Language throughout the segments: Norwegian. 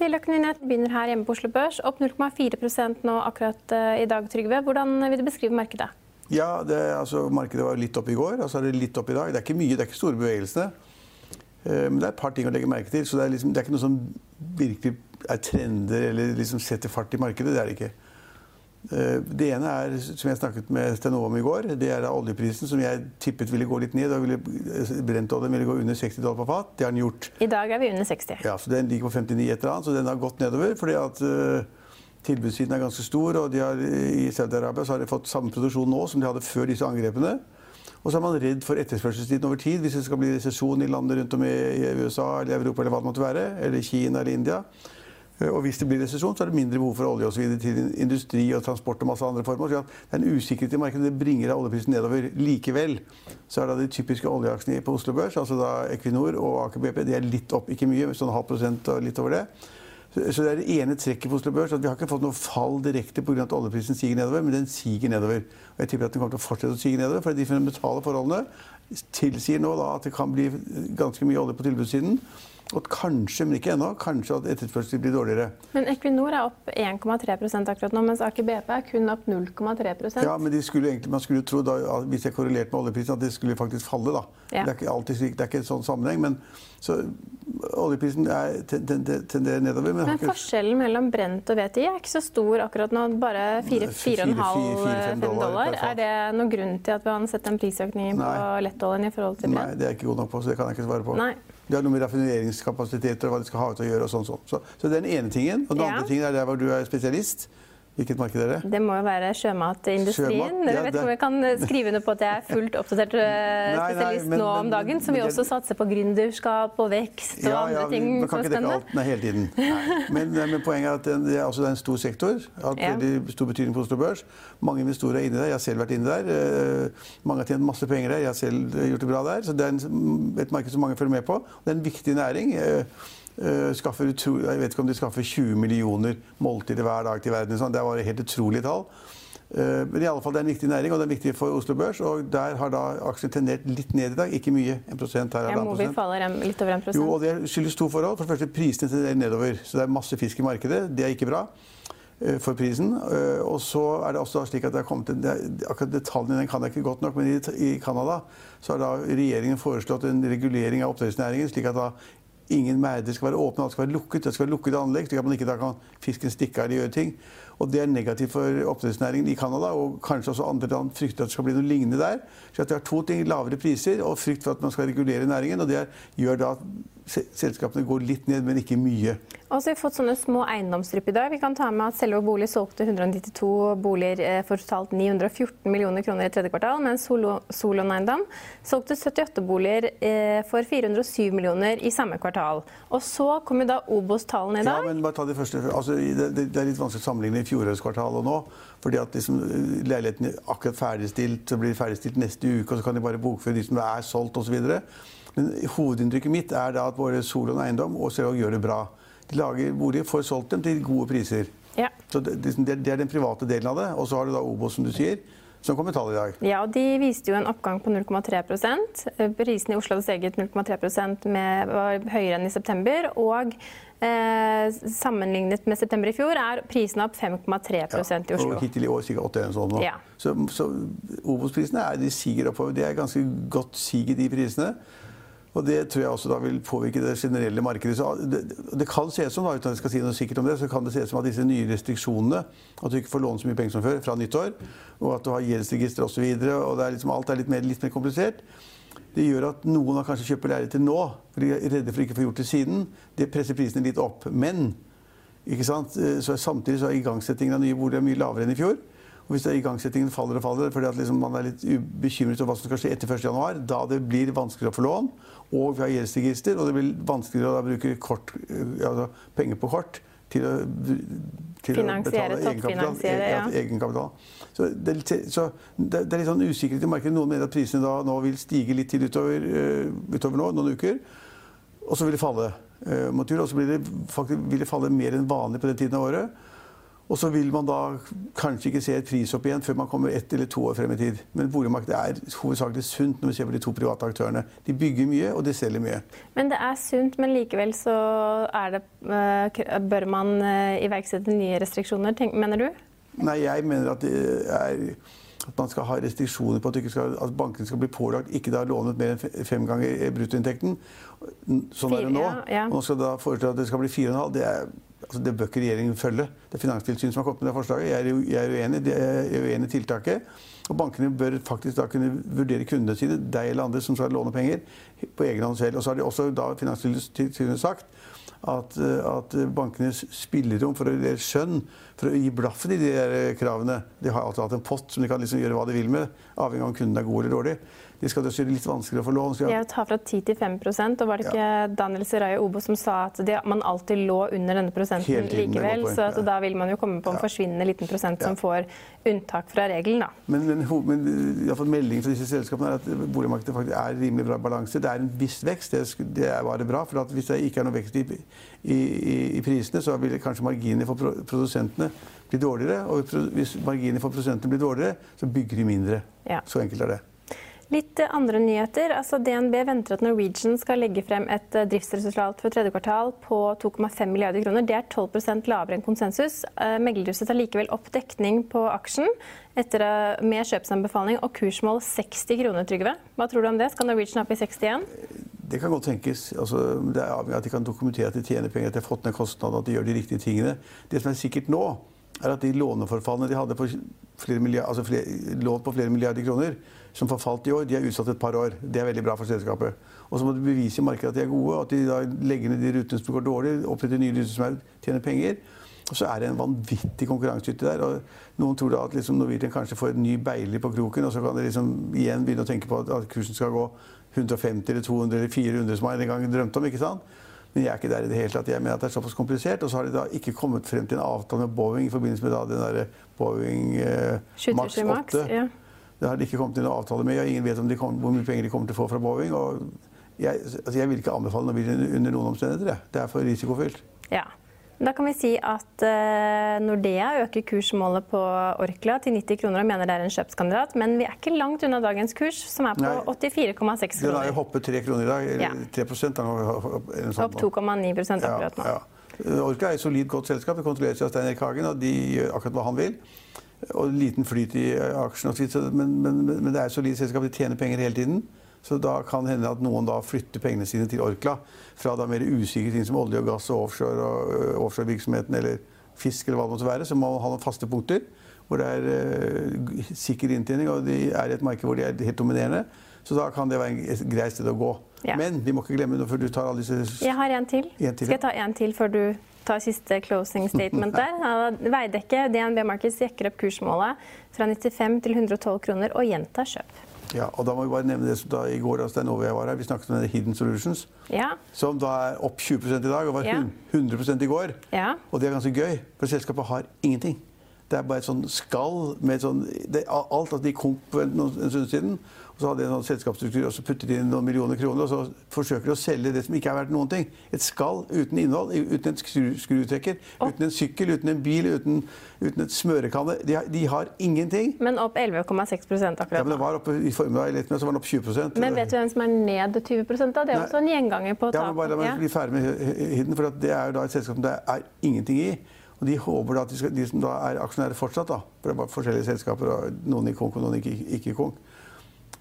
Til Økonominytt. Begynner her hjemme på Oslo Børs. Opp 0,4 nå akkurat eh, i dag, Trygve. Hvordan vil du beskrive markedet? Ja, det, altså, Markedet var litt opp i går, og så er det litt opp i dag. Det er ikke mye, det er ikke store bevegelsene. Eh, Men det er et par ting å legge merke til. så Det er, liksom, det er ikke noe som virkelig er trender eller liksom setter fart i markedet. Det er det ikke. Eh, Det ene er, som jeg snakket med Stenova om i går, det er da oljeprisen, som jeg tippet ville gå litt ned. og ville, Brentoljen ville gå under 60 dollar på fat. Det har den gjort. I dag er vi under 60. Ja, så Den ligger på 59 et eller annet, så den har gått nedover. fordi at uh, tilbudssiden er ganske stor. og de har, I Saudi-Arabia har de fått samme produksjon nå som de hadde før disse angrepene. Og så er man redd for etterspørselstiden over tid hvis det skal bli resesjon i landet rundt om i, i USA eller Europa eller hva det måtte være, eller Kina eller India. Eh, Og hvis det blir resesjon, så er det mindre behov for olje og så videre til industri og transport og masse andre formål. Så det er en usikkerhet i markedet. Det bringer oljeprisen nedover. Likevel så er da de typiske oljeaksjene på Oslo Børs, altså da Equinor og Aker BP, de er litt opp, ikke mye, sånn halv prosent og litt over det. Så det er det ene trekket på Oslo Børs. at Vi har ikke fått noe fall direkte pga. at oljeprisen siger nedover, men den siger nedover. Og jeg tipper at den kommer til å fortsette å sige nedover, for de fundamentale forholdene tilsier nå da at det kan bli ganske mye olje på tilbudssiden. Og kanskje, men ikke ennå, kanskje at etterspørselen blir dårligere. Men Equinor er opp 1,3% akkurat nå, mens Aker BP er kun opp 0,3% Ja, men de skulle egentlig, man skulle tro, da, hvis jeg korrelerte med oljeprisen, at det skulle faktisk falle. da. Ja. Det er ikke alltid slik, det er ikke en sånn sammenheng. men så Oljeprisen er, ten- ten- tenderer nedover. Men, Men forskjellen mellom Brent og VTI er ikke så stor akkurat nå. Bare Fire- fire- 4,5-5 dollar. dollar. Er det noen grunn til at vi har sett en prisøkning på lettoljen i forhold til brent? Nei, det er jeg ikke god nok på, så det kan jeg ikke svare på. Nei. Det har noe med raffineringskapasiteter og hva de skal ha ut å gjøre. og sånn, sånn. Så, så det er den ene tingen. Og den Ja. andre tingen er der hvor du er spesialist. Hvilket marked er det? Det må jo være sjømatindustrien. Sjømat, Jeg vet ikke om jeg kan skrive under på at jeg er fullt oppdatert spesialist nei, spesialist men- nå om dagen, som vi også satser på gründerskap og vekst og andre ting man kan ikke dekke alt nei, hele tiden. Men, eh, men poenget er at det er, også, det er en stor sektor. Har Ja. veldig stor betydning på Oslo Børs. Mange investorer er inne der. Jeg har selv vært inne der. Eh, Mange har tjent masse penger der. Jeg har selv eh, gjort det bra der. Så det er en, et marked som mange følger med på. Det er en viktig næring. Eh, Skaffer, jeg vet ikke om de skaffer 20 millioner måltider hver dag til verden. Sånn. Det var et helt utrolig tall. Eh, Men i alle fall, det er en viktig næring, og det er viktig for Oslo Børs. Og der har da aksjen tendert litt ned i dag. Ikke mye. 1 her. er Movi prosent. faller litt over 1% Jo, og det skyldes to forhold. For det første, prisene tenderer nedover. Så det er masse fisk i markedet. Det er ikke bra eh, for prisen. Og så er det også slik at det har kommet en, det Akkurat detaljene den kan jeg ikke godt nok, men i, i Canada så har da regjeringen foreslått en regulering av oppdrettsnæringen, slik at da ingen merder skal være åpne, alt skal være lukket. Det skal være lukkede anlegg, slik at man ikke da kan fisken stikke av eller gjøre ting. Og det er negativt for oppdrettsnæringen i Canada, og kanskje også andre land frykter at det skal bli noe lignende der. Så at det har to ting, lavere priser og frykt for at man skal regulere næringen. Og det gjør da at selskapene går litt ned, men ikke mye. Og så har vi fått sånne små eiendomsdrypp i dag. Vi kan ta med at Selve Bolig solgte 192 boliger eh, for totalt 914 millioner kroner i tredje kvartal, mens Solo- Solon Eiendom solgte 78 boliger eh, for 407 millioner i samme kvartal. Og så kom jo da Obos-tallene i dag. Ja, men bare ta det første. Altså, det, er litt vanskelig å sammenligne i fjorårets kvartal og nå. fordi at liksom, leiligheten er akkurat ferdigstilt, så blir ferdigstilt neste uke, og så kan de bare bokføre de som er solgt osv. Men hovedinntrykket mitt er da at våre Solon Eiendom og Selog gjør det bra. De lager boliger, får solgt dem til gode priser. Ja. Så det, det, er den private delen av det. Og så har du da Obos, som du sier, som kom med tall i dag. Ja, og De viste jo en oppgang på 0,3% Prisene i Oslo hadde steget 0,3% var høyere enn i september. Og eh, sammenlignet med september i fjor er prisene opp 5,3 ja, i Oslo. Og hittil i år ca. 8 sånn nå. Ja. Så, så Obos-prisene siger oppover. Det er ganske godt sig i de prisene. Og det tror jeg også da vil påvirke det generelle markedet. Så det, det kan se ut som, uten at jeg skal si noe sikkert om det, så kan det se som at disse nye restriksjonene, at du ikke får låne så mye penger som før fra nyttår, og at du har gjeldsregister osv., og, så er liksom, alt er litt mer, litt mer komplisert, det gjør at noen har kanskje kjøper leiligheter nå, for de er redde for ikke å få gjort det siden. Det presser prisene litt opp. Men ikke sant? Så samtidig så er igangsettingen av nye boliger mye lavere enn i fjor. Og hvis igangsettingen faller og faller fordi at liksom man er litt bekymret over hva som skal skje etter 1.1, da det blir vanskeligere å få lån, og vi har gjeldsregister, og det blir vanskeligere å bruke kort, altså penger på kort til å, til å betale egenkapital. Ja. egenkapital. Så, det, så det, det, er litt sånn usikkerhet i markedet. Noen mener at prisene da nå vil stige litt til utover, uh, utover nå, noen uker. Og så vil det falle uh. Og så vil det, faktisk, vil det falle mer enn vanlig på den tiden av året. Og så vil man da kanskje ikke se et prisopp igjen før man kommer ett eller to år frem i tid. Men boligmarkedet er hovedsakelig sunt når vi ser på de to private aktørene. De bygger mye, og de selger mye. Men det er sunt, men likevel så det, eh, bør man eh, iverksette nye restriksjoner, mener du? Nei, jeg mener at er at man skal ha restriksjoner på at, skal, at bankene skal bli pålagt ikke da lånet mer enn fem ganger bruttoinntekten. Sånn er det nå. Ja, ja. Og nå skal da foreslå at det skal bli fire og en halv. Altså det bør ikke regjeringen følge. Det er Finanstilsynet som har kommet med det forslaget. Jeg er, jeg er uenig, jeg uenig i tiltaket. Og bankene bør faktisk da kunne vurdere kundene sine, deg eller andre som skal låne penger, på egen hånd selv. Og så har de også da Finanstilsynet sagt at, at bankenes spillerom for å gjøre skjønn, for å gi blaffen i de der kravene De har alltid hatt en pott som de kan liksom gjøre hva de vil med, avhengig av om kunden er god eller dårlig de skal også gjøre det litt vanskeligere å få lån. Skal... å ta fra 10 til 5 og Var det ikke ja. Daniel Seraye Obo som sa at de, man alltid lå under denne prosenten likevel? Så ja. da vil man jo komme på en forsvinnende liten prosent som får unntak fra regelen. Da. Men, men, men jeg har fått melding fra disse selskapene er at boligmarkedet faktisk er rimelig bra balanse. Det er en viss vekst. Det, det er bare bra. for Hvis det ikke er noe vekst i, i, i prisene, så vil kanskje marginene for produsentene bli dårligere. Og hvis marginene for produsentene blir dårligere, så bygger de mindre. Så enkelt er det. Litt andre nyheter. Altså, DNB venter at Norwegian skal legge frem et eh, driftsresultat for tredje kvartal på 2,5 milliarder kroner. Det er 12% lavere enn konsensus. Eh, meglerhuset tar likevel opp dekning på aksjen etter, eh, med kjøpsanbefaling og kursmål 60 kroner, Trygve. Hva tror du om det? Skal Norwegian opp i 61? Det kan godt tenkes. Altså, det er avhengig av at de kan dokumentere at de tjener penger, at de har fått ned kostnadene, at de gjør de riktige tingene. Det som er sikkert nå, er at de låneforfallene de hadde på milliard, altså flere, lån på flere milliarder kroner, som forfalt i år, de er utsatt et par år. Det er veldig bra for selskapet. Og så må du bevise i markedet at de er gode, at de da legger ned de rutene som går dårlig, oppretter nye ruter som er, tjener penger. Og så er det en vanvittig konkurransehytte der. og Noen tror da at liksom Norwegian kanskje får en ny beiler på kroken, og så kan de liksom igjen begynne å tenke på at kursen skal gå 150 eller 200 eller 400, som man en gang drømte om. ikke sant? Men jeg er ikke der i det hele tatt. Jeg mener at det er såpass komplisert. Og så har de da ikke kommet frem til en avtale med Boeing i forbindelse med da den der Boeing eh, Max 8. Ja. Det har de ikke kommet til noen avtale med. og Ingen vet de kom, hvor mye penger de kommer til å få fra Boeing. og jeg, altså jeg vil ikke anbefale Norwegian under noen omstendigheter. Det er for risikofylt. Ja. Da kan vi si at uh, Nordea øker kursmålet på Orkla til 90 kroner og mener det er en kjøpskandidat. Men vi er ikke langt unna dagens kurs, som er på 84,6 kroner. Den har jo hoppet 3 kroner i dag. Eller ja. 3 eller Opp 2,9 akkurat nå. Ja, ja. Orkla er et solid, godt selskap. Det kontrolleres av Stein Erik Hagen, og de gjør akkurat hva han vil og liten flyt i aksjen. Men, men, men, det er et solid selskap. De tjener penger hele tiden. Så da kan det hende at noen da flytter pengene sine til Orkla. Fra da mer usikre ting som olje og gass og offshore og uh, offshorevirksomheten eller fisk eller hva det måtte være. Så må man ha noen faste punkter hvor det er uh, sikker inntjening, og de er i et marked hvor de er helt dominerende. Så da kan det være et greit sted å gå. Ja. Men vi må ikke glemme noe før du tar alle disse Jeg har en til. En til. Skal jeg ta en til før du tar siste closing statement der? Veidekke DNB Markets jekker opp kursmålet fra 95 til 112 kroner og gjentar kjøp. Ja, og da må vi bare nevne det som da i går da Stein jeg var her. Vi snakket om Hidden Solutions. Ja. Som da er opp 20% i dag og var 100% i går. Ja. Og det er ganske gøy, for selskapet har ingenting. Det er bare et sånn skall med sånn det, Alt at de kom for en, en stund siden. Og så hadde de en sånn selskapsstruktur og så puttet de inn noen millioner kroner. Og så forsøker de å selge det som ikke er verdt noen ting. Et skall uten innhold, uten en skru, skrutrekker, uten en sykkel, uten en bil, uten, uten et smørekanne. De, de har ingenting. Men opp 11,6 Ja, akkurat men det var oppe I formiddag litt ettermiddag så var den opp 20% Men vet du hvem som er ned 20 da? Det er Nei. også en gjenganger på Ja, men bare la meg bli ferdig med Hidden, for at det er jo da et selskap som det er ingenting i. Og de håper da at de, skal, de som da er aksjonærer fortsatt, da, bare forskjellige selskaper, noen i konk og noen ikke, i konk,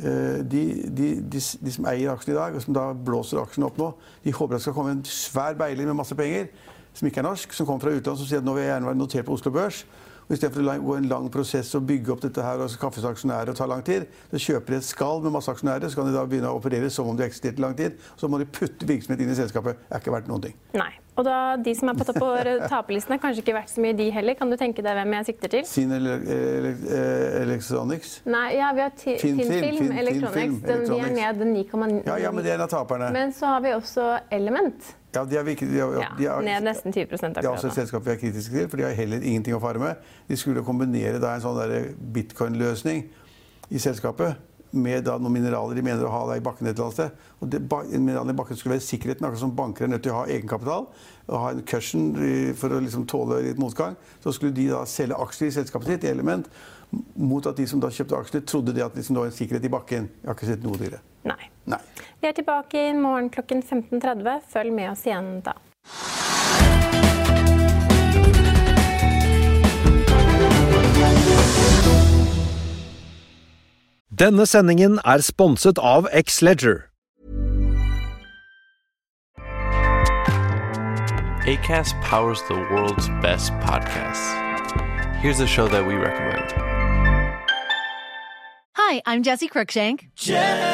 eh, de, de, de, de som eier aksjene i dag, og som da blåser aksjene opp nå, de håper at det skal komme en svær beiling med masse penger, som ikke er norsk, som kommer fra utlandet, som sier at nå vil jeg gjerne være notert på Oslo Børs. Og Istedenfor å gå en lang prosess og bygge opp dette her og skaffe seg aksjonærer og ta lang tid, så kjøper de et skall med masse aksjonærer, så kan de da begynne å operere som om de har eksistert i lang tid. Så må de putte virksomhet inn i selskapet. Det er ikke verdt noen ting. Nei. Og da, de som er på topp på taperlisten, er kanskje ikke verdt så mye, de heller. Kan du tenke deg hvem jeg sikter til? Sin ele ele Electronics. Nei, ja, vi har Finnfilm Fin Film, Film, Fin- Electronics. Film, Den, de er Electronics. ned 9,9 Ja, ja, men det er en av taperne. Men så har vi også Element. Ja, de er, de er, Ja, de er, ned nesten 20 Det er også et selskap vi er kritiske til, for de har heller ingenting å fare med. De skulle kombinere da en sånn bitcoin-løsning i selskapet med da noen mineraler de mener å ha i bakken et eller annet sted. Og det, mineralene i bakken skulle være sikkerheten, akkurat som banker er nødt til å ha egenkapital og ha en cushion for å liksom tåle litt motgang. Så skulle de da selge aksjer i selskapet sitt, i Element, mot at de som da kjøpte aksjer, trodde det at liksom det var en sikkerhet i bakken. Jeg har ikke sett noe til det. Nei. Nei. Vi er tilbake i morgen klokken 15.30. Følg med oss igjen da. Denne sendingen er sponset av X-Leger. ACAST powers the world's best podcasts. Here's a show that we recommend. Hi, I'm Jesse Cruikshank. Jesse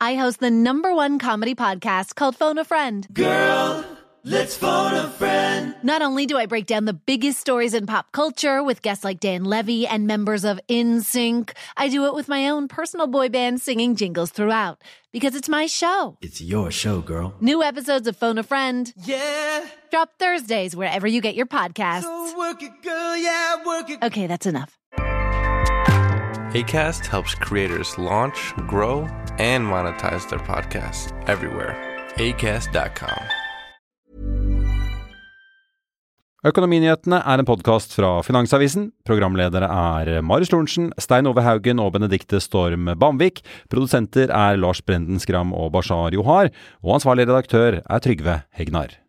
I host the number one comedy podcast called Phone a Friend. Girl, let's phone a friend. Not only do I break down the biggest stories in pop culture with guests like Dan Levy and members of InSync, I do it with my own personal boy band singing jingles throughout because it's my show. It's your show, girl. New episodes of Phone a Friend Yeah. drop Thursdays wherever you get your podcasts. So work it, girl. Yeah, work it. Okay, that's enough. ACAST helps creators launch, grow, and monetize their podcasts everywhere. ACAST.com. Økonominyhetene er en podkast fra Finansavisen. Programledere er Marius Lorentzen, Stein Ove Haugen og Benedikte Storm Bamvik. Produsenter er Lars Brenden Skram og Bashar Johar. Og ansvarlig redaktør er Trygve Hegnar.